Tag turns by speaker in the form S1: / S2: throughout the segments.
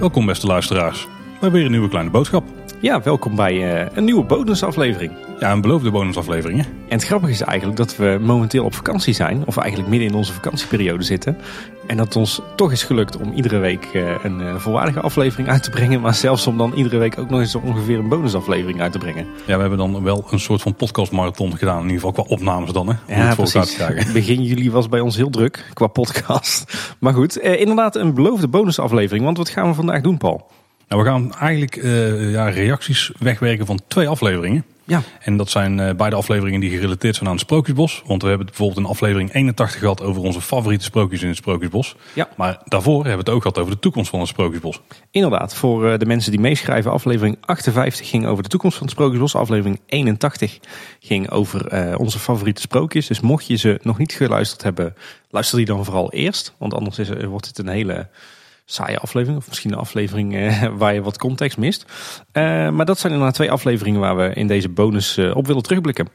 S1: Welkom beste luisteraars. Hebben weer een nieuwe kleine boodschap.
S2: Ja, welkom bij uh, een nieuwe bonusaflevering.
S1: Ja, een beloofde bonusaflevering hè?
S2: En het grappige is eigenlijk dat we momenteel op vakantie zijn. Of eigenlijk midden in onze vakantieperiode zitten. En dat het ons toch is gelukt om iedere week uh, een uh, volwaardige aflevering uit te brengen. Maar zelfs om dan iedere week ook nog eens ongeveer een bonusaflevering uit te brengen.
S1: Ja, we hebben dan wel een soort van podcastmarathon gedaan. In ieder geval qua opnames dan hè? Om
S2: Ja,
S1: het voor elkaar
S2: precies.
S1: te krijgen.
S2: Begin juli was bij ons heel druk qua podcast. Maar goed, eh, inderdaad een beloofde bonusaflevering. Want wat gaan we vandaag doen, Paul?
S1: Nou, we gaan eigenlijk eh, ja, reacties wegwerken van twee afleveringen.
S2: Ja,
S1: En dat zijn eh, beide afleveringen die gerelateerd zijn aan het Sprookjesbos. Want we hebben bijvoorbeeld een aflevering 81 gehad over onze favoriete sprookjes in het Sprookjesbos.
S2: Ja.
S1: Maar daarvoor hebben we het ook gehad over de toekomst van het Sprookjesbos.
S2: inderdaad. Voor eh, de mensen die meeschrijven, aflevering 58 ging over de toekomst van het Sprookjesbos. Aflevering 81 ging over onze favoriete sprookjes. Dus mocht je ze nog niet geluisterd hebben, luister die dan vooral eerst. Want anders is, wordt het een hele saaie aflevering. Of misschien een aflevering eh, waar je wat context mist. Eh, maar dat zijn inderdaad twee afleveringen waar we in deze bonus eh, op willen terugblikken.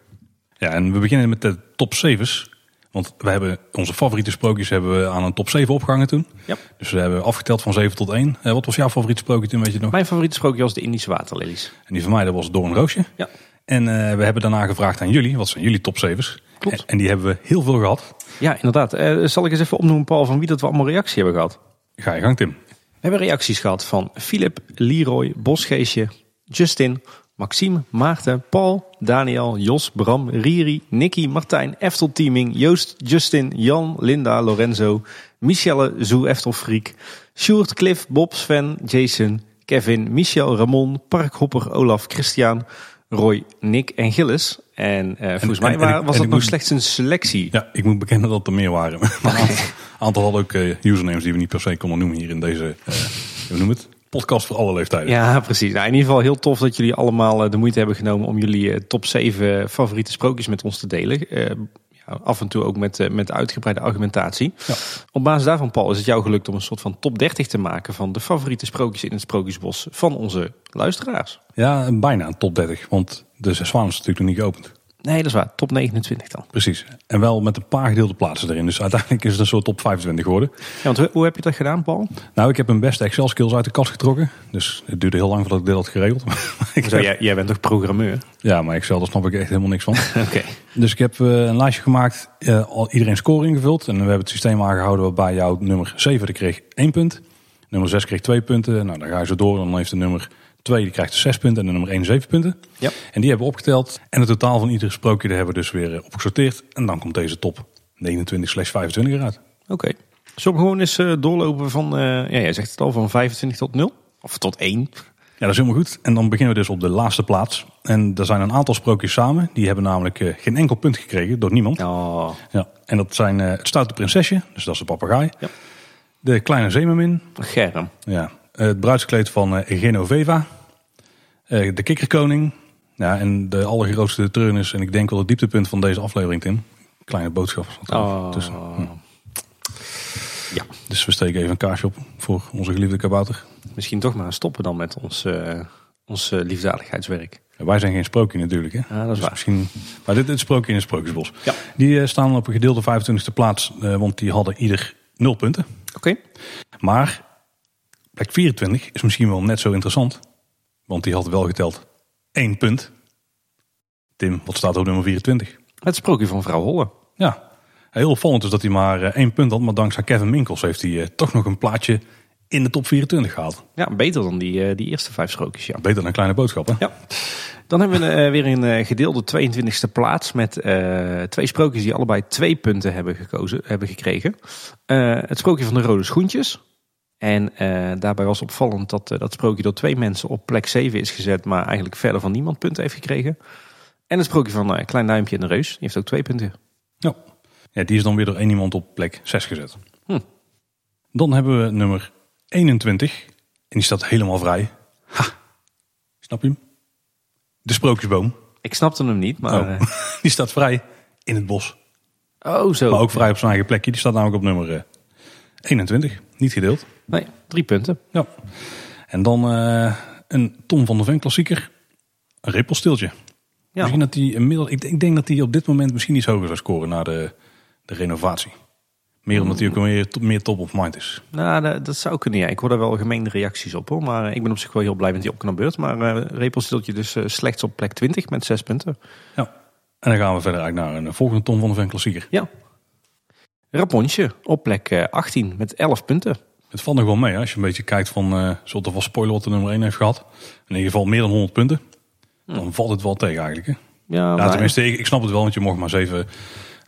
S1: Ja, en we beginnen met de top 7's. Want we hebben onze favoriete sprookjes hebben we aan een top 7 opgehangen toen.
S2: Ja.
S1: Dus we hebben afgeteld van 7 tot 1. Eh, wat was jouw favoriete sprookje toen, weet je nog?
S2: Mijn favoriete sprookje was de Indische waterlelies.
S1: En die van mij, dat was Doornroosje.
S2: Ja.
S1: En we hebben daarna gevraagd aan jullie, wat zijn jullie top 7's?
S2: Klopt.
S1: En, en die hebben we heel veel gehad.
S2: Ja, inderdaad. Zal ik eens even opnoemen, Paul, van wie dat we allemaal reactie hebben gehad?
S1: Ga je gang, Tim.
S2: We hebben reacties gehad van Philip, Leroy, Bosgeesje, Justin, Maxime, Maarten, Paul, Daniel, Jos, Bram, Riri, Nicky, Martijn, Eftel Teaming, Joost, Justin, Jan, Linda, Lorenzo, Michelle, Zoe Eftelfriek, Sjoerd, Cliff, Bob, Sven, Jason, Kevin, Michel, Ramon, Parkhopper, Olaf, Christian, Roy, Nick en Gilles. En eh, volgens mij
S1: en
S2: was
S1: en
S2: dat nog
S1: moet-
S2: slechts een selectie.
S1: Ja, ik moet bekennen dat er meer waren. Maar een aantal, aantal hadden ook eh, usernames die we niet per se konden noemen hier in deze, eh hoe het? Podcast voor alle leeftijden.
S2: Ja, precies. Nou, in ieder geval heel tof dat jullie allemaal de moeite hebben genomen om jullie top 7 favoriete sprookjes met ons te delen. Af en toe ook met, eh, met uitgebreide argumentatie.
S1: Ja.
S2: Op basis daarvan, Paul, is het jou gelukt om een soort van top 30 te maken van de favoriete sprookjes in het Sprookjesbos van onze luisteraars.
S1: Ja, bijna een top 30. Want de Zes is natuurlijk nog niet geopend.
S2: Nee, dat is waar. Top 29 dan.
S1: Precies. En wel met een paar gedeelde plaatsen erin. Dus uiteindelijk is het een soort top 25 geworden.
S2: Ja, want hoe, heb je dat gedaan, Paul?
S1: Nou, ik heb mijn beste Excel skills uit de kast getrokken. Dus het duurde heel lang voordat ik dit had geregeld. Maar ik
S2: Zo,
S1: heb-
S2: jij, jij bent toch programmeur?
S1: Ja, maar Excel, daar snap ik echt helemaal niks van.
S2: Oké.
S1: Dus ik heb eh, een lijstje gemaakt, eh, al iedereen score ingevuld. En we hebben het systeem aangehouden waarbij jouw nummer 7 die kreeg 1 punt. Nummer 6 kreeg 2 punten. Nou, dan ga je zo door. Dan heeft de nummer 2 die krijgt 6 punten en de nummer 1 7 punten.
S2: Ja.
S1: En die hebben we opgeteld. En het totaal van ieder sprookje daar hebben we dus weer eh, opgesorteerd. En dan komt deze top 29 slash 25 eruit.
S2: Oké. Zullen we gewoon eens eh, doorlopen van, eh, ja, jij zegt het al, van 25 tot 0? Of tot 1?
S1: Ja, dat is helemaal goed. En dan beginnen we dus op de laatste plaats. En er zijn een aantal sprookjes samen. Die hebben namelijk geen enkel punt gekregen door niemand.
S2: Oh,
S1: Ja. En dat zijn het stoute prinsesje, dus dat is de papegaai.
S2: Ja.
S1: De kleine zeemermin.
S2: Germ.
S1: Ja. Eh, het bruidskleed van eh, Genoveva. Eh, de kikkerkoning. Ja, en de allergrootste treurnis. En ik denk wel het dieptepunt van deze aflevering, Tim. Kleine boodschap.
S2: Oh.
S1: tussen. Hm.
S2: Ja.
S1: Dus we steken even een kaarsje op voor onze geliefde kabouter.
S2: Misschien toch maar stoppen dan met ons, eh, ons liefdadigheidswerk.
S1: Ja, wij zijn geen sprookje natuurlijk, hè?
S2: Ja, dat is
S1: Dus
S2: waar.
S1: Misschien, maar dit, is sprookje in het sprookjesbos.
S2: Ja.
S1: Die staan op een gedeelde 25e plaats, want die hadden ieder 0 punten.
S2: Oké.
S1: Maar plek 24 is misschien wel net zo interessant. Want die had wel geteld 1 punt. Tim, wat staat er op nummer 24?
S2: Het sprookje van vrouw Holle.
S1: Ja, heel opvallend is dat hij maar eh, één punt had. Maar dankzij Kevin Minkels heeft hij eh, toch nog een plaatje in de top 24 gehaald.
S2: Ja, beter dan die, eh, die eerste vijf sprookjes, ja.
S1: Beter dan Kleine Boodschap, hè?
S2: Ja. Dan hebben we weer een gedeelde 22e plaats met twee sprookjes die allebei twee punten hebben, gekozen, hebben gekregen. Het sprookje van de rode schoentjes. En eh, daarbij was opvallend dat eh, dat sprookje door twee mensen op plek 7 is gezet, maar eigenlijk verder van niemand punten heeft gekregen. En het sprookje van eh, Klein Duimpje en de Reus, die heeft ook twee punten.
S1: Ja. ja, die is dan weer door één iemand op plek 6 gezet.
S2: Hm.
S1: Dan hebben we nummer 21. En die staat helemaal vrij. Ha, snap je hem? De sprookjesboom.
S2: Ik snapte hem niet, maar...
S1: Oh. Die staat vrij in het bos.
S2: oh, zo.
S1: Maar ook vrij op zijn eigen plekje. Die staat namelijk op nummer 21. Niet gedeeld.
S2: Nee, drie punten.
S1: Ja. En dan eh, een Tom van der Ven klassieker. Een rippelstiltje. Misschien dat hij inmiddels, ik, ik denk dat hij op dit moment misschien iets hoger zou scoren na de, de renovatie. Meer omdat hij ook meer, meer top of mind is.
S2: Nou, dat, dat zou kunnen, ja. Ik hoor daar wel gemeende reacties op, hoor. Maar ik ben op zich wel heel blij met die opknapbeurt. Maar uh, Repelsteeltje dus uh, slechts op plek 20 met 6 punten.
S1: Ja, en dan gaan we verder eigenlijk naar een volgende Tom van de Ven klassieker.
S2: Ja. Rapontje op plek 18 met 11 punten.
S1: Het valt nog wel mee, hè? als je een beetje kijkt van, uh, er wel spoiler wat de nummer 1 heeft gehad. In ieder geval meer dan 100 punten. Dan valt het wel tegen eigenlijk. Hè?
S2: Ja,
S1: ja, tenminste, ik, ik snap het wel, want je mocht maar 7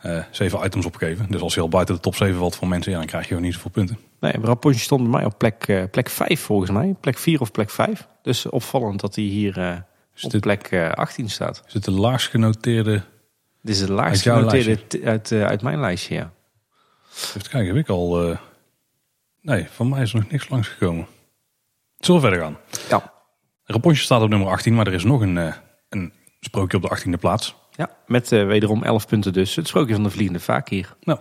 S1: uh, zeven items opgeven. Dus als je al buiten de top 7 valt van mensen, ja, dan krijg je gewoon niet zoveel punten.
S2: Nee, Rapontje stond bij mij op plek, uh, plek 5 volgens mij. Plek 4 of plek 5. Dus opvallend dat hij hier op dit, plek 18 staat.
S1: Is het de laagst genoteerde?
S2: Dit is de laagst genoteerde uit, uit mijn lijstje, ja.
S1: Even kijken, heb ik al... Nee, van mij is er nog niks langs gekomen. Zullen we verder gaan?
S2: Ja.
S1: Rapontje staat op nummer 18, maar er is nog een, een sprookje op de 18e plaats.
S2: Ja, met uh, wederom 11 punten dus. Het sprookje van de vliegende vaak hier.
S1: Nou,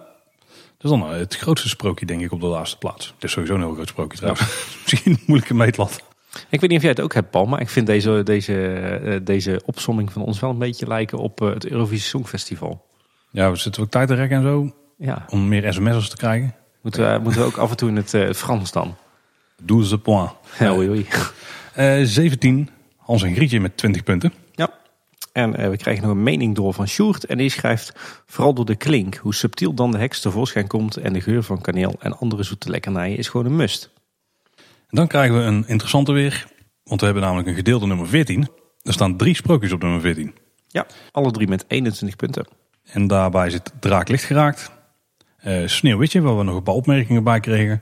S1: dat is dan het grootste sprookje denk ik op de laatste plaats. Het is sowieso een heel groot sprookje trouwens. Ja. Misschien een moeilijke meetlat.
S2: Ik weet niet of jij het ook hebt, Paul, maar ik vind deze, deze, deze opsomming van ons wel een beetje lijken op het Eurovisie Songfestival.
S1: Ja, we zitten ook tijd te rekken en zo.
S2: Ja.
S1: Om meer sms'ers te krijgen.
S2: Moeten we, moeten we ook af en toe in het Frans dan?
S1: Douze points.
S2: Ja, oei,
S1: oei. 17, Hans en Grietje met 20 punten.
S2: Ja. En uh, we krijgen nog een mening door van Sjoerd. En die schrijft, vooral door de klink, hoe subtiel dan de heks tevoorschijn komt. En de geur van kaneel en andere zoete lekkernijen is gewoon een must.
S1: En dan krijgen we een interessante weer. Want we hebben namelijk een gedeelde nummer 14. Er staan drie sprookjes op nummer 14.
S2: Ja, alle drie met 21 punten.
S1: En daarbij zit Draak licht geraakt. Uh, Sneeuwwitje, waar we nog een paar opmerkingen bij kregen.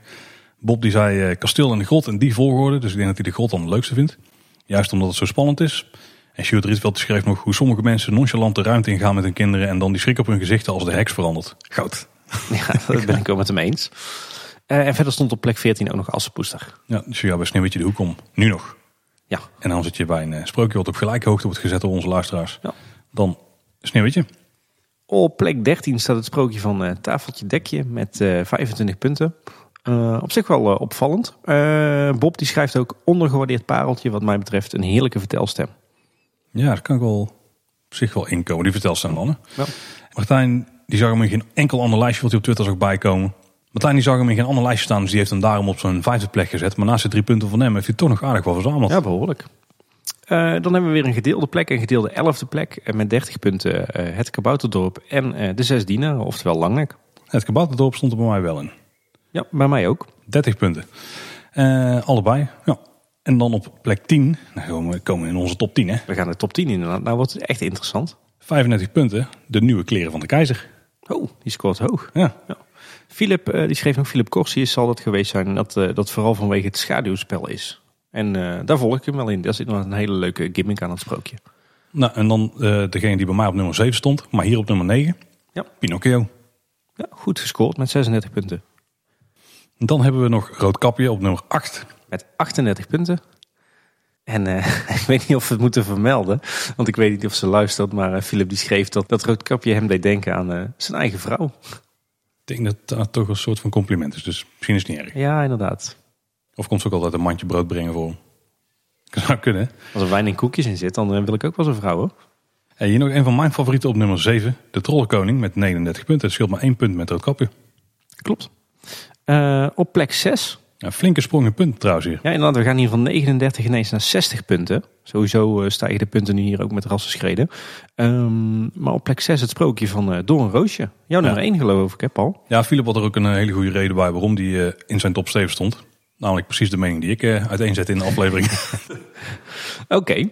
S1: Bob die zei uh, kasteel en de grot en die volgorde. Dus ik denk dat hij de grot dan het leukste vindt. Juist omdat het zo spannend is. En Sjoerd Rietveld schreef nog hoe sommige mensen nonchalant de ruimte ingaan met hun kinderen en dan die schrik op hun gezichten als de heks verandert. Goud.
S2: Ja, dat ben ik wel met hem eens. Uh, en verder stond op plek 14 ook nog Assenpoester.
S1: Ja, dus ja, bij Sneeuwwitje de hoek om. Nu nog.
S2: Ja.
S1: En dan zit je bij een sprookje wat op gelijke hoogte wordt gezet door onze luisteraars.
S2: Ja.
S1: Dan Sneeuwwitje.
S2: Op plek 13 staat het sprookje van uh, Tafeltje Dekje met 25 punten. Uh, op zich wel uh, opvallend. Uh, Bob die schrijft ook ondergewaardeerd pareltje wat mij betreft een heerlijke vertelstem.
S1: Ja, dat kan ik wel op zich wel inkomen, die vertelstem dan. Hè? Ja. Martijn die zag hem in geen enkel ander lijstje wat hij op Twitter zag bijkomen. Martijn die zag hem in geen ander lijstje staan, dus die heeft hem daarom op zijn vijfde plek gezet. Maar naast de drie punten van hem heeft hij toch nog aardig wel verzameld.
S2: Ja, behoorlijk. Dan hebben we weer een gedeelde plek, een gedeelde elfde plek. met 30 punten het Kabouterdorp en de zes dienaren, oftewel Langnek.
S1: Het Kabouterdorp stond er bij mij wel in.
S2: Ja, bij mij ook.
S1: 30 punten. Allebei. Ja. En dan op plek 10. Nou, we komen in onze top 10. Hè.
S2: We gaan de top 10 in. Nou wordt het echt interessant.
S1: 35 punten. De nieuwe kleren van de keizer.
S2: Oh, die scoort hoog.
S1: Ja.
S2: ja. Philip, die schreef nog, Philip Corsius zal dat geweest zijn. Dat, dat vooral vanwege het schaduwspel is. En daar volg ik hem wel in. Dat is een hele leuke gimmick aan het sprookje.
S1: Nou, en dan degene die bij mij op nummer 7 stond. Maar hier op nummer 9.
S2: Ja.
S1: Pinocchio.
S2: Ja, goed gescoord met 36 punten.
S1: Dan hebben we nog Roodkapje op nummer 8.
S2: Met 38 punten. En uh, ik weet niet of we het moeten vermelden. Want ik weet niet of ze luistert. Maar uh, Philip die schreef dat, dat Roodkapje hem deed denken aan uh, zijn eigen vrouw.
S1: Ik denk dat dat toch een soort van compliment is. Dus misschien is het niet erg.
S2: Ja, inderdaad.
S1: Of komt ze ook altijd een mandje brood brengen voor hem. Dat zou kunnen.
S2: Als er wijn en koekjes in zit, dan wil ik ook wel zo'n vrouw hoor.
S1: En hier nog een van mijn favorieten op nummer 7. De Trollenkoning met 39 punten. Het scheelt maar één punt met Roodkapje.
S2: Klopt. Uh, op plek 6.
S1: Ja, flinke sprong in punten trouwens hier.
S2: Ja, inderdaad. We gaan hier van 39 ineens naar 60 punten. Sowieso uh, stijgen de punten nu hier ook met rassenschreden. Um, maar op plek 6 het sprookje van uh, Door een Roosje. Jouw nummer ja. 1 geloof ik, hè Paul?
S1: Ja, Philip had er ook een hele goede reden bij waarom die uh, in zijn top 7 stond. Namelijk precies de mening die ik uiteenzet in de aflevering.
S2: Oké.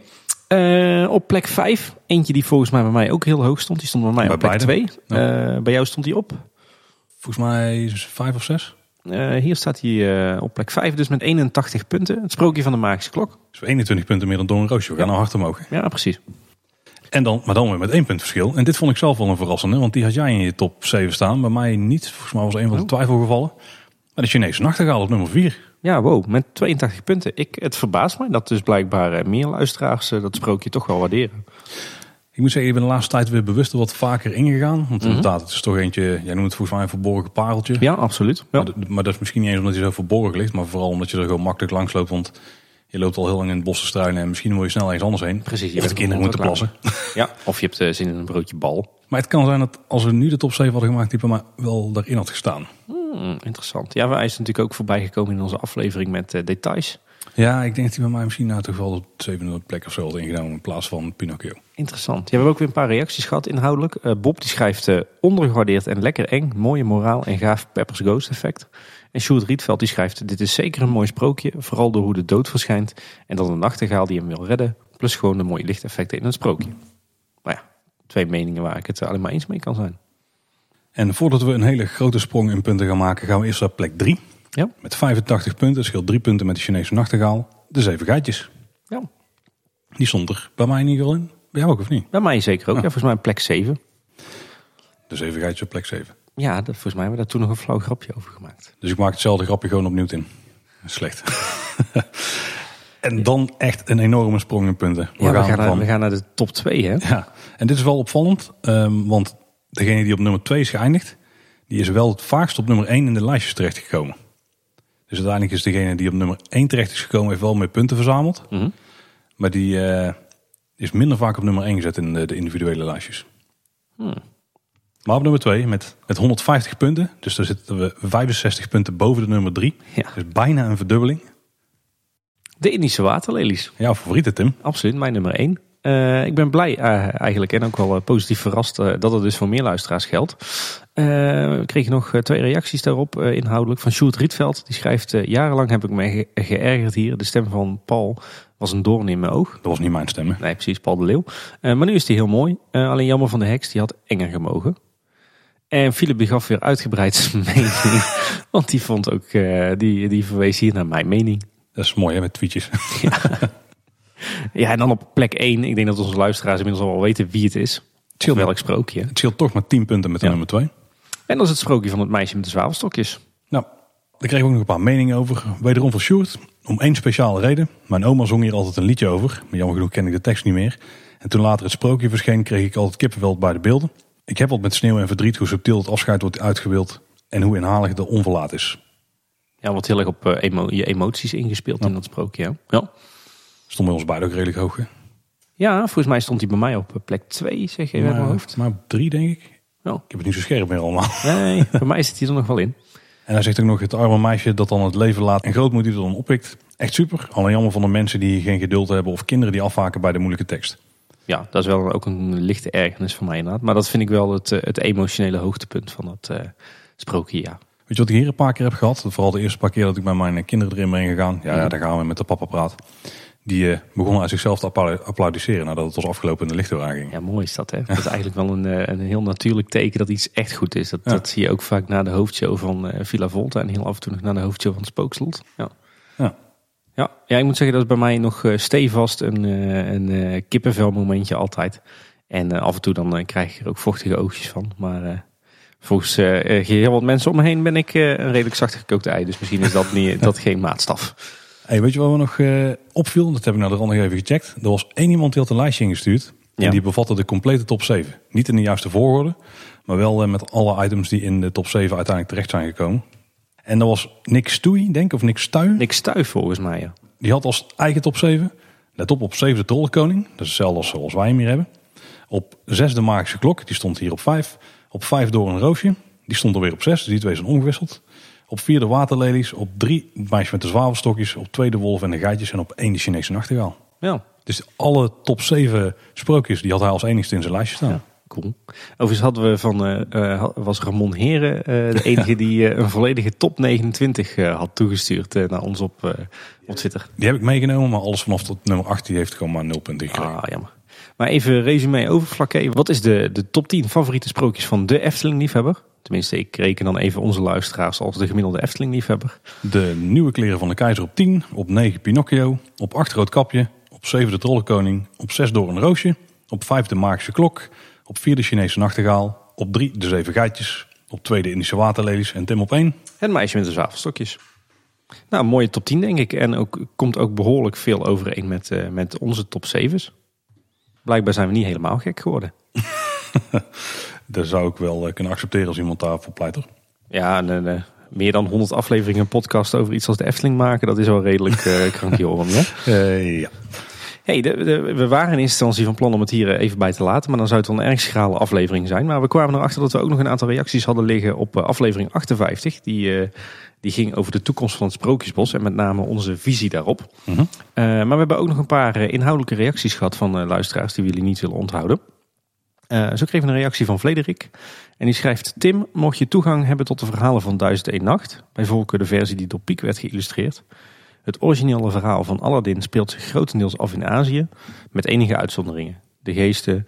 S2: Okay. op plek 5, eentje die volgens mij bij mij ook heel hoog stond. Die stond bij mij bij op plek 2. Ja. bij jou stond die op?
S1: Volgens mij vijf of zes.
S2: Uh, hier staat hij uh, op plek 5, dus met 81 punten. Het sprookje van de magische klok.
S1: Dus 21 punten meer dan Don Roosje. We gaan nou hard omhoog.
S2: Ja, precies.
S1: En dan, maar dan weer met één punt verschil. En dit vond ik zelf wel een verrassende, want die had jij in je top 7 staan. Bij mij niet. Volgens mij was een van de twijfelgevallen. Maar de Chinese nachtegaal op nummer 4.
S2: Ja, wow, met 82 punten. Ik, het verbaast mij dat dus blijkbaar uh, meer luisteraars dat sprookje toch wel waarderen.
S1: Ik moet zeggen, ik ben de laatste tijd weer bewust wat vaker ingegaan. Want mm -hmm. inderdaad, het is toch eentje, jij noemt het volgens mij een verborgen pareltje.
S2: Ja, absoluut. Ja.
S1: Maar, maar, dat is misschien niet eens omdat hij zo verborgen ligt, maar vooral omdat je er gewoon makkelijk langs loopt. Want Je loopt al heel lang in het bos te en misschien wil je snel ergens anders heen.
S2: Precies, je
S1: Of de
S2: bent
S1: kinderen moeten plassen.
S2: Ja, of je hebt eh, zin in een broodje bal.
S1: Maar het kan zijn dat als we nu de top 7 hadden gemaakt, die mij wel daarin had gestaan.
S2: Hmm, interessant. Ja, wij is natuurlijk ook voorbij gekomen in onze aflevering met eh, details.
S1: Ja, ik denk dat die bij mij misschien nou toch wel op de zevende plek of zo had ingenomen in plaats van Pinocchio.
S2: Interessant. Ja, we hebben ook weer een paar reacties gehad inhoudelijk. Eh, Bob die schrijft ondergewaardeerd en lekker eng. Mooie moraal en gaaf Peppers Ghost effect. En Sjoerd Rietveld die schrijft... Dit is zeker een mooi sprookje. Vooral door hoe de dood verschijnt. En dan de nachtegaal die hem wil redden. Plus gewoon de mooie lichteffecten in het sprookje. Maar ja, twee meningen waar ik het alleen maar eens mee kan zijn.
S1: En voordat we een hele grote sprong in punten gaan maken, gaan we eerst naar plek 3.
S2: Ja.
S1: Met 85 punten, scheelt 3 punten met de Chinese nachtegaal. De zeven geitjes.
S2: Ja,
S1: Die stond er bij mij in ieder geval in. Bij jou ook of niet?
S2: bij mij zeker ook. Ja. volgens mij plek 7.
S1: De zeven geitjes op plek 7.
S2: Ja, dat, volgens mij hebben we daar toen nog een flauw grapje over gemaakt.
S1: Dus ik maak hetzelfde grapje gewoon opnieuw in. Slecht. en dan echt een enorme sprong in punten.
S2: Ja, we, gaan naar, we gaan naar de top 2 hè?
S1: Ja, en dit is wel opvallend, ehm, want degene die op nummer 2 is geëindigd, die is wel het vaakst op nummer 1 in de lijstjes terechtgekomen. Dus uiteindelijk is degene die op nummer 1 terecht is gekomen, heeft wel meer punten verzameld.
S2: Mhm.
S1: Maar die eh, is minder vaak op nummer 1 gezet in de, de individuele lijstjes.
S2: Hmm.
S1: Maar op nummer 2 met, met 150 punten, dus daar zitten we 65 punten boven de nummer 3.
S2: Ja.
S1: Dus bijna een verdubbeling.
S2: De Indische waterlelies.
S1: Jouw favoriete Tim.
S2: Absoluut, mijn nummer 1. Eh, ik ben blij eh, eigenlijk en ook wel eh, positief verrast dat het dus voor meer luisteraars geldt. We kregen nog twee reacties daarop inhoudelijk van Sjoerd Rietveld. Die schrijft, jarenlang heb ik me ge- geërgerd hier. De stem van Paul was een doorn in mijn oog.
S1: Dat was niet mijn stem. hè?
S2: Nee, precies, Paul de Leeuw. Maar nu is die heel mooi. Alleen jammer van de heks, die had enger gemogen. En Philip die gaf weer uitgebreid zijn mening. Want die vond ook, eh, die, die verwees hier naar mijn mening.
S1: Dat is mooi hè, met tweetjes.
S2: Ja, en dan op plek 1. Ik denk dat onze luisteraars inmiddels al wel weten wie het is. Of
S1: scheelt
S2: welk sprookje.
S1: Het scheelt toch maar 10 punten met de
S2: Ja.
S1: nummer 2.
S2: En dat is het sprookje van het meisje met de zwavelstokjes.
S1: Nou, daar kregen we ook nog een paar meningen over. Wederom van Sjoerd. Om één speciale reden. Mijn oma zong hier altijd een liedje over. Maar jammer genoeg ken ik de tekst niet meer. En toen later het sprookje verscheen, kreeg ik altijd kippenvel bij de beelden. Ik heb wat met sneeuw en verdriet hoe subtiel het afscheid wordt uitgebeeld. En hoe inhalig de onverlaat is.
S2: Ja, wat heel erg op eh, emo- je emoties ingespeeld in dat sprookje. hè? Ja.
S1: Stond bij ons beiden ook redelijk hoog. hè?
S2: ja, volgens mij stond hij bij mij op eh, plek 2, zeg je uit mijn hoofd.
S1: maar op drie denk ik.
S2: Ja.
S1: Ik heb het niet zo scherp meer allemaal.
S2: Nee, bij mij zit hij er nog wel in.
S1: En hij zegt ook nog het arme meisje dat dan het leven laat en grootmoed die er dan oppikt. Echt super. Alleen jammer van de mensen die geen geduld hebben of kinderen die afhaken bij de moeilijke tekst.
S2: Ja, dat is wel ook een lichte ergernis van mij inderdaad. Maar dat vind ik wel het, eh, het emotionele hoogtepunt van dat eh, sprookje, ja.
S1: Weet je wat ik hier een paar keer heb gehad? Vooral de eerste paar keer dat ik met mijn kinderen erin ben gegaan. Ja, ja daar gaan we met de papa praten. Die eh, begonnen uit zichzelf te appla- applaudisseren nadat het was afgelopen in de lichtdoorhaging.
S2: Ja, mooi is dat hè. Dat is eigenlijk wel een, een heel natuurlijk teken dat iets echt goed is. Dat,
S1: Ja.
S2: dat zie je ook vaak na de hoofdshow van Villa Volta en heel af en toe nog na de hoofdshow van Spookslot. Ja.
S1: Ja.
S2: Ja, ja, ik moet zeggen dat is bij mij nog eh, stevast een, eh, een eh, kippenvel momentje altijd. En af en toe dan krijg ik er ook vochtige oogjes van. Maar volgens eh, eh, heel wat mensen om me heen ben ik een redelijk zacht gekookte ei. Dus misschien is dat, niet, dat geen maatstaf.
S1: Hey, weet je wat me nog opviel? Dat heb ik naar de nog even gecheckt. Er was één iemand die had een lijstje ingestuurd. En die bevatte de complete top 7. Niet in de juiste volgorde. Maar wel met alle items die in de top 7 uiteindelijk terecht zijn gekomen. En dat was Nick Stoei, denk ik. Of Nick Stuy.
S2: Niks stuif volgens mij. Ja.
S1: Die had als eigen top 7. Let op op 7 de Trollenkoning. Dat is hetzelfde als zoals wij hem hier hebben. Op 6 de Magische Klok. Die stond hier op 5. Op 5 door een roosje. Die stond er weer op 6. Dus die twee zijn omgewisseld. Op 4 de Waterlelies. Op 3 het meisje met de zwavelstokjes. Op 2 de Wolf en de Geitjes. En op 1 de Chinese Nachtegaal.
S2: ja,
S1: Dus alle top 7 sprookjes die had hij als enigste in zijn lijstje staan.
S2: Ja, cool. Overigens hadden we van, eh, eh, was Ramon Heren eh, de enige die een volledige top 29 eh, had toegestuurd naar ons op, op Twitter.
S1: Die heb ik meegenomen. Maar alles vanaf tot nummer 8 die heeft gewoon maar 0 punten gekregen.
S2: Ah, jammer. Maar even resume over vlakke. Wat is de, de top 10 favoriete sprookjes van de Efteling-liefhebber? Tenminste, ik reken dan even onze luisteraars als de gemiddelde Efteling-liefhebber.
S1: De nieuwe kleren van de keizer op 10. Op 9 Pinocchio. Op 8 Roodkapje. Op 7 de Trollenkoning. Op 6 door een roosje. Op 5 de Magische Klok. Op 4 de Chinese Nachtegaal. Op 3 de Zeven Geitjes. Op 2 de Indische Waterlelies. En Tim op 1.
S2: Het meisje met de zwavelstokjes. Nou, mooie top 10 denk ik. En ook, komt ook behoorlijk veel overeen met, eh, met onze top 7's. Blijkbaar zijn we niet helemaal gek geworden.
S1: Dat zou ik wel eh, kunnen accepteren als iemand daarvoor pleit. hoor.
S2: Ja, en, eh, meer dan 100 afleveringen podcast over iets als de Efteling maken, dat is wel redelijk uh, krankjoren.
S1: Uh, ja.
S2: Hey, de, de, we waren in eerste instantie van plan om het hier even bij te laten, maar dan zou het wel een erg schrale aflevering zijn. Maar we kwamen erachter dat we ook nog een aantal reacties hadden liggen op aflevering 58. Die, die ging over de toekomst van het Sprookjesbos en met name onze visie daarop.
S1: Mhm.
S2: Uh, maar we hebben ook nog een paar inhoudelijke reacties gehad van luisteraars die we jullie niet willen onthouden. Uh, zo kreeg we een reactie van Frederik. En die schrijft: Tim, mocht je toegang hebben tot de verhalen van 1001 Nacht, bij voorkeur de versie die door Piek werd geïllustreerd. Het originele verhaal van Aladdin speelt zich grotendeels af in Azië, met enige uitzonderingen. De geesten,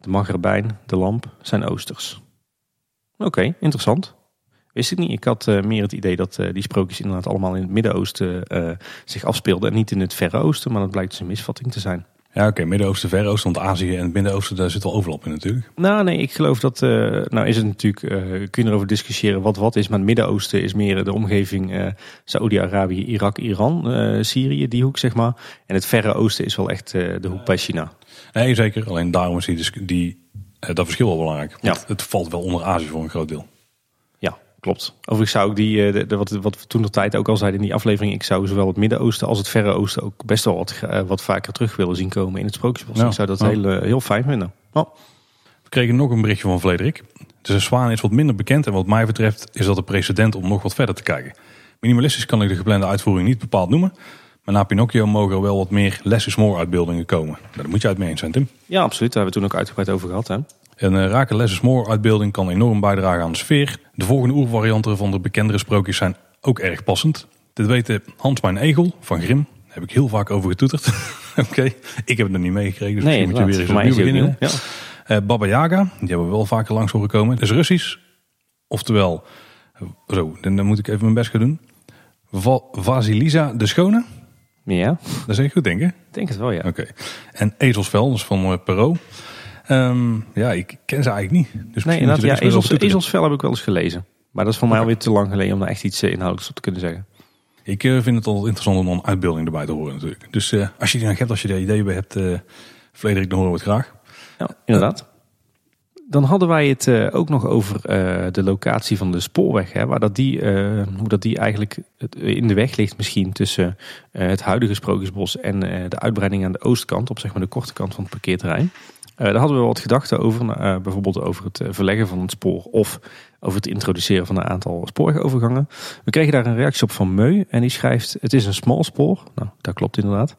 S2: de magrabijn, de lamp zijn oosters. Oké, interessant. Wist ik niet. Ik had uh, meer het idee dat uh, die sprookjes inderdaad allemaal in het Midden-Oosten uh, zich afspeelden. En niet in het Verre Oosten, maar dat blijkt dus een misvatting te zijn.
S1: Ja, oké. Okay. Midden-Oosten, Verre Oosten, want Azië en het Midden-Oosten, daar zit wel overlap in natuurlijk.
S2: Nou, nee, ik geloof dat, nou is het natuurlijk, kun je erover discussiëren wat wat is. Maar het Midden-Oosten is meer de omgeving Saoedi-Arabië, Irak, Iran, Syrië, die hoek zeg maar. En het Verre Oosten is wel echt de hoek bij China.
S1: Nee, zeker. Alleen daarom is die, die, dat verschil wel belangrijk. Want
S2: Ja.
S1: het valt wel onder Azië voor een groot deel.
S2: Klopt. Overigens zou ik die, eh, de, de- wat, wat we toen de tijd ook al zeiden in die aflevering, ik zou zowel het Midden-Oosten als het Verre Oosten ook best wel wat, eh, wat vaker terug willen zien komen in het Sprookjesbos.
S1: Ja.
S2: Ik zou dat heel, eh, heel fijn vinden. Oh,
S1: We kregen nog een berichtje van Frederik. Dus de zwaan is wat minder bekend en wat mij betreft is dat een precedent om nog wat verder te kijken. Minimalistisch kan ik de geplande uitvoering niet bepaald noemen. Maar na Pinocchio mogen er wel wat meer less is more uitbeeldingen komen. Nou, daar moet je uit mee eens zijn, Tim.
S2: ja, absoluut. Daar hebben we toen ook uitgebreid over gehad. Hè?
S1: Een uh, rake less is more uitbeelding kan enorm bijdragen aan de sfeer. De volgende oervarianten van de bekendere sprookjes zijn ook erg passend. Dit weten Hans mijn Egel van Grim. Daar heb ik heel vaak over getoeterd. Oké, ik heb het nog niet meegekregen. Dus
S2: Nee,
S1: misschien moet je weer eens opnieuw
S2: is
S1: beginnen.
S2: Ja.
S1: Eh, Baba Yaga, die hebben we wel vaker langs horen komen. Het is Russisch. Oftewel, eh, zo, dan dan moet ik even mijn best gaan doen. Va Vasilisa de Schone.
S2: ja,
S1: Dat zeg ik goed, denk ik.
S2: ik denk het wel, ja.
S1: Oké. En Ezelsvel, dat is van eh, Ehm, ja, ik ken ze eigenlijk niet. Dus
S2: Nee, inderdaad, ja, ezels, ezelsvel heb ik wel eens gelezen. Maar dat is voor mij alweer te lang geleden om daar echt iets eh, inhoudelijks op te kunnen zeggen.
S1: Ik eh, vind het altijd interessant om een uitbeelding erbij te horen natuurlijk. Dus eh, als je die nog hebt, als je daar ideeën bij hebt, eh Frederik, dan horen we het graag.
S2: Ja, inderdaad. Dan hadden wij het ook nog over de locatie van de spoorweg. Hè, waar dat die, hoe dat die eigenlijk in de weg ligt misschien tussen het huidige Sprookjesbos en de uitbreiding aan de oostkant. Op zeg maar de korte kant van het parkeerterrein. Eh, daar hadden we wat gedachten over. eh, bijvoorbeeld over het eh, verleggen van het spoor of over het introduceren van een aantal spoorwegovergangen. We kregen daar een reactie op van Meu en die schrijft het is een smalspoor. Nou, dat klopt inderdaad.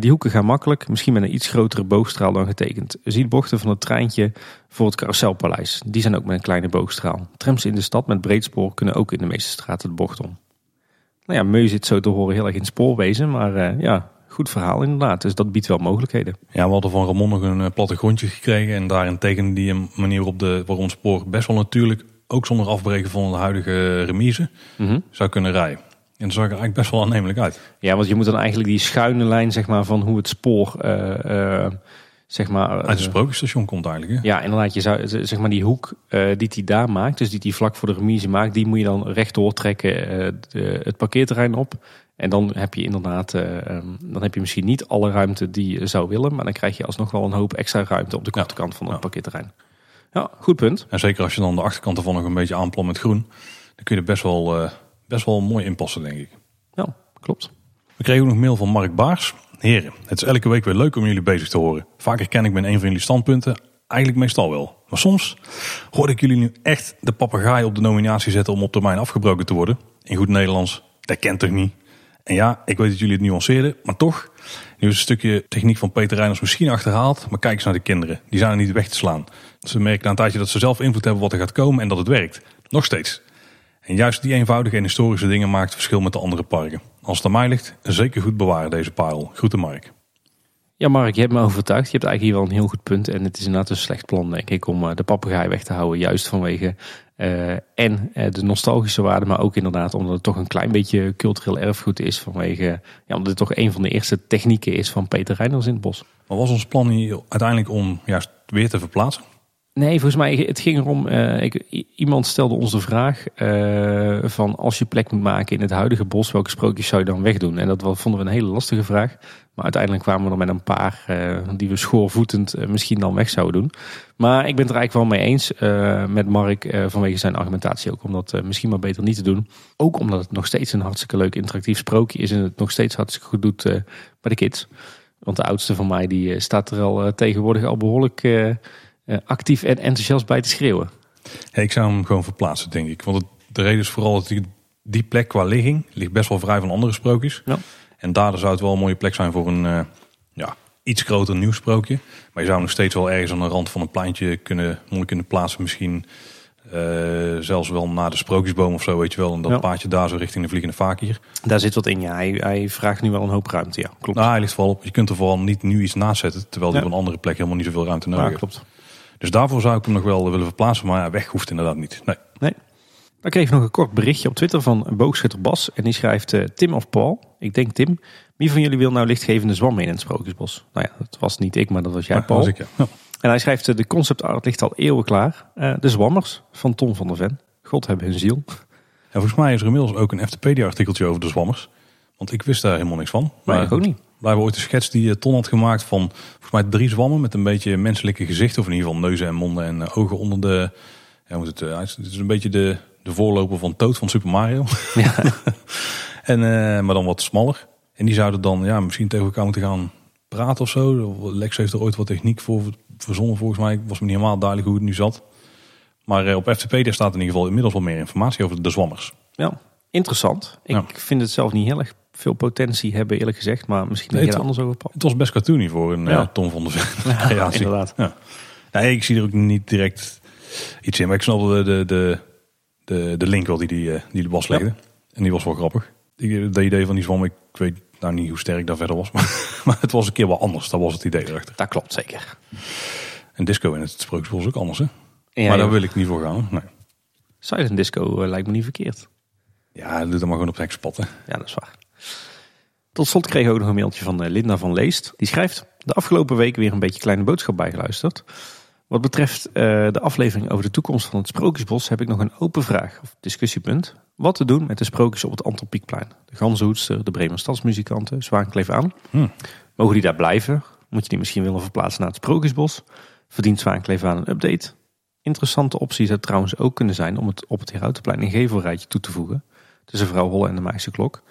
S2: Die hoeken gaan makkelijk, misschien met een iets grotere boogstraal dan getekend. Zie bochten van het treintje voor het carouselpaleis. Die zijn ook met een kleine boogstraal. Trams in de stad met breedspoor kunnen ook in de meeste straten de bocht om. Nou ja, Meu zit zo te horen heel erg in spoorwezen, maar ja, goed verhaal inderdaad. Dus dat biedt wel mogelijkheden.
S1: Ja, we hadden van Ramon nog een eh, plattegrondje gekregen. En daarin tekende die een manier waarop, de, waarop het spoor best wel natuurlijk, ook zonder afbreken van de huidige remise, zou kunnen rijden. En dat zag er eigenlijk best wel aannemelijk uit.
S2: Ja, want je moet dan eigenlijk die schuine lijn zeg maar, van hoe het spoor... eh, eh, zeg maar,
S1: Uit het
S2: eh,
S1: sprookjesstation komt eigenlijk. Hè?
S2: Ja, inderdaad. Je zou, zeg maar die hoek eh, die hij daar maakt, dus die hij vlak voor de remise maakt, die moet je dan rechtdoor trekken eh, de, het parkeerterrein op. En dan heb je inderdaad, eh, ehm, dan heb je misschien niet alle ruimte die je zou willen, maar dan krijg je alsnog wel een hoop extra ruimte op de korte kant van het
S1: Ja.
S2: parkeerterrein. Ja, goed punt.
S1: En zeker als je dan de achterkant ervan nog een beetje aanplant met groen, dan kun je er best wel, eh, best wel mooi inpassen, denk ik.
S2: Ja, klopt.
S1: We kregen ook nog mail van Mark Baars. Heren, het is elke week weer leuk om jullie bezig te horen. Vaak herken ik me in een van jullie standpunten. Eigenlijk meestal wel. Maar soms hoorde ik jullie nu echt de papegaai op de nominatie zetten om op termijn afgebroken te worden. In goed Nederlands, dat kent toch niet? En ja, ik weet dat jullie het nuanceerden, maar toch. Nu is een stukje techniek van Peter Reiners misschien achterhaald. Maar kijk eens naar de kinderen. Die zijn er niet weg te slaan. Ze merken na een tijdje dat ze zelf invloed hebben wat er gaat komen en dat het werkt. Nog steeds. En juist die eenvoudige en historische dingen maakt het verschil met de andere parken. Als het aan mij ligt, zeker goed bewaren deze parel. Groeten Mark.
S2: Ja, Mark, je hebt me overtuigd. Je hebt eigenlijk hier wel een heel goed punt. En het is inderdaad een slecht plan, denk ik, om eh, de papegaai weg te houden. Juist vanwege eh, en eh, de nostalgische waarde, maar ook inderdaad omdat het toch een klein beetje cultureel erfgoed is. Vanwege, ja, omdat het toch een van de eerste technieken is van Peter Reiners in het bos.
S1: Maar was ons plan hier uiteindelijk om juist weer te verplaatsen?
S2: Nee, volgens mij, het ging erom, eh, ik, iemand stelde ons de vraag van als je plek moet maken in het huidige bos, welke sprookjes zou je dan wegdoen? En dat vonden we een hele lastige vraag. Maar uiteindelijk kwamen we er met een paar eh, die we schoorvoetend eh, misschien dan weg zouden doen. Maar ik ben het er eigenlijk wel mee eens eh, met Mark vanwege zijn argumentatie ook om dat misschien maar beter niet te doen. Ook omdat het nog steeds een hartstikke leuk interactief sprookje is en het nog steeds hartstikke goed doet bij de kids. Want de oudste van mij die staat er al tegenwoordig al behoorlijk eh, eh, actief en enthousiast bij te schreeuwen.
S1: Ja, ik zou hem gewoon verplaatsen, denk ik. Want het, de reden is vooral dat die, die plek qua ligging ligt best wel vrij van andere sprookjes.
S2: Ja.
S1: En daardoor zou het wel een mooie plek zijn voor een eh, ja, iets groter nieuw sprookje. Maar je zou nog steeds wel ergens aan de rand van een pleintje kunnen, mooi kunnen plaatsen. Misschien eh, zelfs wel naar de sprookjesboom of zo, weet je wel. En dat
S2: Ja.
S1: paadje daar zo richting de vliegende vakier.
S2: Daar zit wat in, ja. Hij, hij vraagt nu wel een hoop ruimte, ja. Klopt.
S1: Nou, hij ligt vooral op. Je kunt er vooral niet nu iets naast zetten. Terwijl die
S2: Ja.
S1: op een andere plek helemaal niet zoveel ruimte nodig
S2: Ja, klopt.
S1: Dus daarvoor zou ik hem nog wel willen verplaatsen. Maar ja, weg hoeft inderdaad niet. Nee.
S2: Nee. Dan kreeg ik nog een kort berichtje op Twitter van Boogschutter Bas. En die schrijft eh, Tim of Paul. Ik denk Tim. Wie van jullie wil nou lichtgevende zwammen in het Sprookjesbos? Nou ja, dat was niet ik, maar dat was jij,
S1: Ja,
S2: Paul.
S1: was ik, ja. Ja.
S2: En hij schrijft, eh, de concept art ligt al eeuwen klaar. Eh, de Zwammers van Tom van der Ven. God hebben hun ziel.
S1: En volgens mij is er inmiddels ook een FTP-artikeltje over de zwammers. Want ik wist daar helemaal niks van.
S2: Maar ik ook niet.
S1: Hebben ooit een schets die Ton had gemaakt van volgens mij drie zwammen met een beetje menselijke gezichten. Of in ieder geval neuzen en monden en ogen onder de... Ja, moet het, het is een beetje de, de voorloper van Toad van Super Mario.
S2: Ja.
S1: en, eh, maar dan wat smaller. En die zouden dan ja, misschien tegen elkaar moeten gaan praten of zo. Lex heeft er ooit wat techniek voor verzonnen volgens mij. Was me niet helemaal duidelijk hoe het nu zat. Maar eh, op FTP staat in ieder geval inmiddels wel meer informatie over de zwammers.
S2: ja, interessant. Ik
S1: Ja.
S2: vind het zelf niet heel erg veel potentie hebben, eerlijk gezegd. Maar misschien
S1: Nee, het-
S2: er anders over.
S1: Het was best cartoony voor een
S2: Ja.
S1: eh, Tom van der Ven
S2: inderdaad.
S1: Ja. Nee, ik zie er ook niet direct iets in. Maar ik snap de, de, de, de, de link wel die, die, eh, die de Bas legde. En die was wel grappig. Ik- De idee van die zwam, ik weet nou niet hoe sterk dat verder was. Maar, maar het was een keer wel anders. Dat was het idee erachter.
S2: Dat klopt zeker.
S1: En disco in het Sprookjesbos is ook anders. Hè?
S2: Ja,
S1: maar daar wil ik niet voor gaan. Nee.
S2: Silent Disco eh, lijkt me niet verkeerd.
S1: Ja, doe dat maar gewoon op hek spatten.
S2: Ja, dat is waar. Tot slot kreeg ik ook nog een mailtje van eh, Linda van Leest. Die schrijft, de afgelopen week weer een beetje kleine boodschap bijgeluisterd. Wat betreft eh, de aflevering over de toekomst van het Sprookjesbos heb ik nog een open vraag of discussiepunt. Wat te doen met de sprookjes op het Antropiekplein? De Ganzenhoedster, de Bremer Stadsmuzikanten, Zwaankleef aan.
S1: Hm.
S2: Mogen die daar blijven? Moet je die misschien willen verplaatsen naar het Sprookjesbos? Verdient Zwaankleef aan een update? Interessante optie zou trouwens ook kunnen zijn om het op het Herautenplein een gevelrijtje toe te voegen. Tussen Vrouw Holle en de Maagse Klok.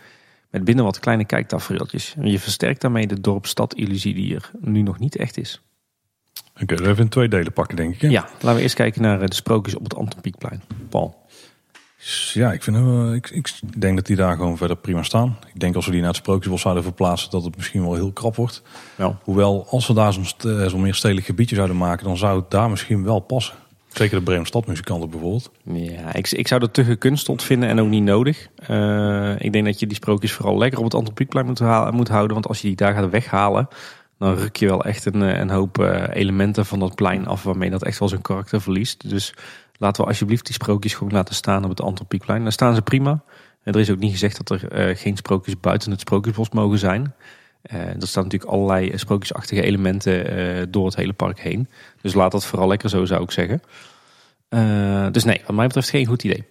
S2: Met binnen wat kleine kijktafereeltjes. En je versterkt daarmee de dorp-stad-illusie die er nu nog niet echt is.
S1: Oké, we even in twee delen pakken, denk ik. Hè?
S2: Ja, laten we eerst kijken naar eh, de sprookjes op het Antropiekplein. Paul.
S1: Ja, ik, vind, ik, ik denk dat die daar gewoon verder prima staan. Ik denk als we die naar het Sprookjesbos zouden verplaatsen, dat het misschien wel heel krap wordt.
S2: Ja.
S1: Hoewel, als we daar zo'n eh, zo'n meer stedelijk gebiedje zouden maken, dan zou het daar misschien wel passen. Zeker de Bremen Stadmuzikanten bijvoorbeeld.
S2: Ja, ik, ik zou dat te gekunsteld vinden en ook niet nodig. Eh, ik denk dat je die sprookjes vooral lekker op het Antropiekplein moet, halen- moet houden. Want als je die daar gaat weghalen, dan ruk je wel echt een, eh, een hoop eh, elementen van dat plein af. Waarmee dat echt wel zijn karakter verliest. Dus laten we alsjeblieft die sprookjes gewoon laten staan op het Antropiekplein. Daar staan ze prima. En er is ook niet gezegd dat er eh, geen sprookjes buiten het Sprookjesbos mogen zijn. Er staan natuurlijk allerlei sprookjesachtige elementen door het hele park heen. Dus laat dat vooral lekker zo, zou ik zeggen. Dus nee, wat mij betreft geen goed idee.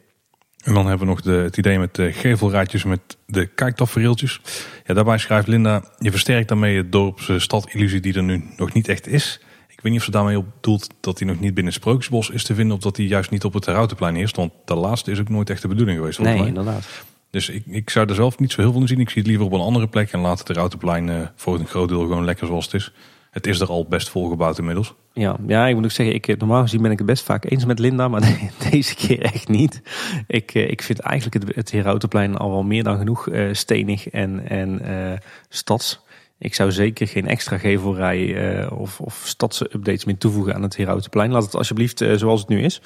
S1: En dan hebben we nog de, het idee met de gevelrijtjes met de kijktafereeltjes. Ja, daarbij schrijft Linda, je versterkt daarmee het dorpse stad-illusie die er nu nog niet echt is. Ik weet niet of ze daarmee op doelt dat die nog niet binnen Sprookjesbos is te vinden... of dat die juist niet op het Herautenplein is. Want de laatste is ook nooit echt de bedoeling geweest.
S2: Nee,
S1: mij.
S2: inderdaad.
S1: Dus ik, ik zou er zelf niet zo heel veel in zien. Ik zie het liever op een andere plek en laat het Herautenplein eh voor een groot deel gewoon lekker zoals het is. Het is er al best volgebouwd inmiddels.
S2: Ja, ja, ik moet ook zeggen, ik, eh, normaal gezien ben ik het best vaak eens met Linda, maar deze keer echt niet. Ik, eh, ik vind eigenlijk het, het al wel meer dan genoeg eh, stenig en, en eh, stads. Ik zou zeker geen extra gevelrij of, of stadse updates meer toevoegen aan het Herautenplein. Laat het alsjeblieft zoals het nu is.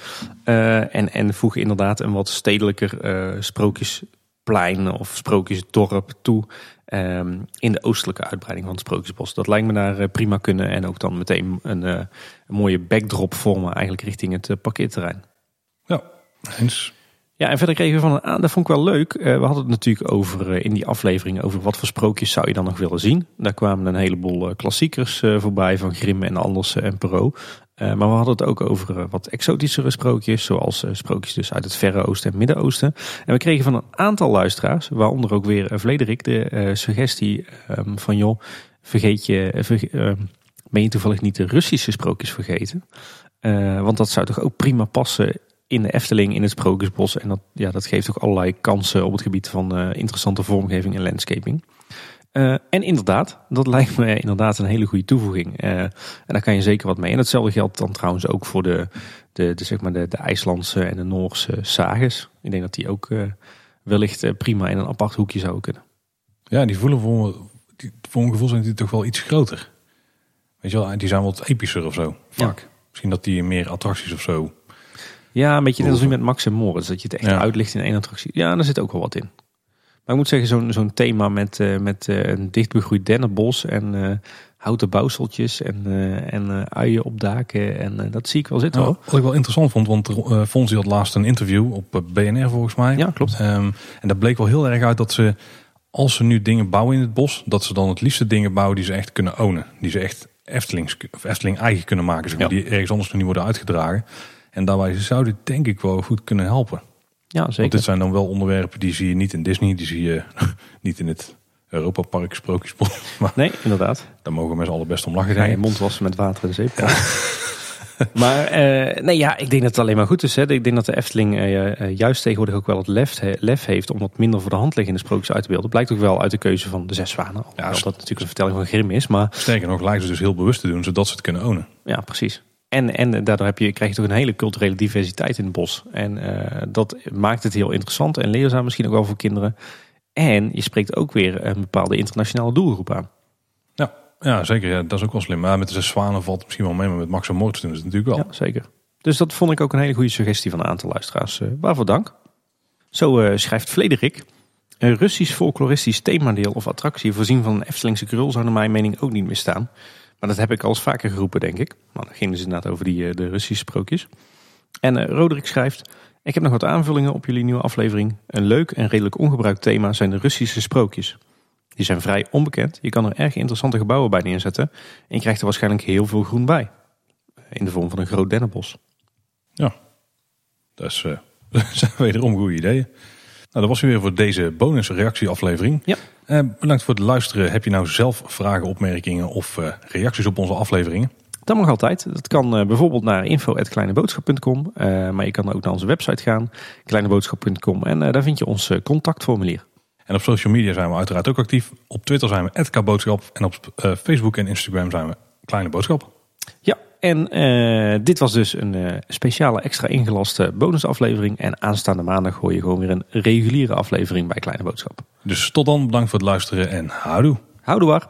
S2: En, en voeg inderdaad een wat stedelijker sprookjesplein of sprookjesdorp toe. Ehm, in de oostelijke uitbreiding van het Sprookjesbos. Dat lijkt me daar eh, prima kunnen. En ook dan meteen een, eh, een mooie backdrop vormen eigenlijk richting het eh, parkeerterrein.
S1: Ja, eens.
S2: Ja, en verder kregen we van een aan, dat vond ik wel leuk. We hadden het natuurlijk over in die aflevering over wat voor sprookjes zou je dan nog willen zien. Daar kwamen een heleboel klassiekers voorbij van Grimm en Andersen en Perrault. Eh, maar we hadden het ook over eh, wat exotischere sprookjes, zoals eh, sprookjes dus uit het Verre Oosten en Midden-Oosten. En we kregen van een aantal luisteraars, waaronder ook weer Vlederik, de suggestie ehm, van joh, vergeet je, verge- ehm, ben je toevallig niet de Russische sprookjes vergeten? Want dat zou toch ook prima passen in de Efteling, in het Sprookjesbos. En dat, ja, dat geeft ook allerlei kansen op het gebied van interessante vormgeving en landscaping. Eh, en inderdaad, dat lijkt me inderdaad een hele goede toevoeging. Eh, en daar kan je zeker wat mee. En hetzelfde geldt dan trouwens ook voor de, de, de, zeg maar de, de IJslandse en de Noorse sages. Ik denk dat die ook eh, wellicht prima in een apart hoekje zouden kunnen.
S1: Ja, die voelen voor, die, voor mijn gevoel zijn die toch wel iets groter. Weet je wel, die zijn wat epischer of zo. Vaak. Misschien dat die meer attracties of zo.
S2: Ja, een beetje net als nu met Max en Moritz. Dat je het echt
S1: Ja.
S2: uitlicht in één attractie. Ja, daar zit ook wel wat in. Maar ik moet zeggen, zo'n zo'n thema met, eh, met eh, een dichtbegroeid dennenbos en eh, houten bouwseltjes en, en uien op daken. En dat zie ik wel zitten
S1: Nou, wat ik wel interessant vond, want uh, Fonzie had laatst een interview op BNR volgens mij.
S2: Ja, klopt.
S1: Ehm, en daar bleek wel heel erg uit dat ze, als ze nu dingen bouwen in het bos, dat ze dan het liefste dingen bouwen die ze echt kunnen ownen. Die ze echt Eftelings, of Efteling eigen kunnen maken, zeg maar,
S2: Ja.
S1: die ergens anders nog niet worden uitgedragen. En daarbij zou dit denk ik wel goed kunnen helpen.
S2: Ja,
S1: Want
S2: zeker.
S1: dit zijn dan wel onderwerpen die zie je niet in Disney, die zie je niet in het Europa Park Sprookjesbos.
S2: Nee, inderdaad.
S1: daar mogen we met z'n allen best om lachen.
S2: Ga je
S1: denk ik.
S2: mond wassen met water en zeep. maar eh, nee, ja, ik denk dat het alleen maar goed is. Hè. Ik denk dat de Efteling eh, eh, juist tegenwoordig ook wel het lef, he- lef heeft om wat minder voor de hand liggende sprookjes uit te beelden. Blijkt ook wel uit de keuze van de zes zwanen.
S1: Ja,
S2: dat natuurlijk een vertelling van Grimm is, maar
S1: Sterker nog, lijken ze dus heel bewust te doen, zodat ze het kunnen ownen.
S2: ja, precies. En, en daardoor heb je, krijg je toch een hele culturele diversiteit in het bos. En eh, dat maakt het heel interessant en leerzaam misschien ook wel voor kinderen. En je spreekt ook weer een bepaalde internationale doelgroep aan.
S1: Ja, ja zeker. Ja, dat is ook wel slim. Maar met de zwanen valt het misschien wel mee, maar met Max en Moritz doen ze het natuurlijk wel.
S2: Ja, zeker. Dus dat vond ik ook een hele goede suggestie van een aantal luisteraars. Eh, waarvoor dank. Zo eh, schrijft Frederik. Een Russisch folkloristisch themadeel of attractie voorzien van een Eftelingse krul zou naar mijn mening ook niet meer staan. Maar dat heb ik al eens vaker geroepen, denk ik. Maar dan ging dus inderdaad over die, eh, de Russische sprookjes. En eh, Roderick schrijft... Ik heb nog wat aanvullingen op jullie nieuwe aflevering. Een leuk en redelijk ongebruikt thema zijn de Russische sprookjes. Die zijn vrij onbekend. Je kan er erg interessante gebouwen bij neerzetten. En je krijgt er waarschijnlijk heel veel groen bij. In de vorm van een groot dennenbos.
S1: Dat is, eh, dat zijn wederom goede ideeën. Nou, dat was weer voor deze bonus reactieaflevering.
S2: Ja.
S1: Eh, bedankt voor het luisteren. Heb je nou zelf vragen, opmerkingen of eh, reacties op onze afleveringen?
S2: Dat mag altijd. Dat kan eh, bijvoorbeeld naar info.kleineboodschap.com. maar je kan ook naar onze website gaan, kleineboodschap.com. En daar vind je ons contactformulier.
S1: En op social media zijn we uiteraard ook actief. Op Twitter zijn we @kboodschap en op Facebook en Instagram zijn we Kleine Boodschap.
S2: Ja, en eh, dit was dus een eh, speciale extra ingelaste bonusaflevering. En aanstaande maandag hoor je gewoon weer een reguliere aflevering bij Kleine Boodschap.
S1: Dus tot dan, bedankt voor het luisteren en houdoe.
S2: Houdoe waar!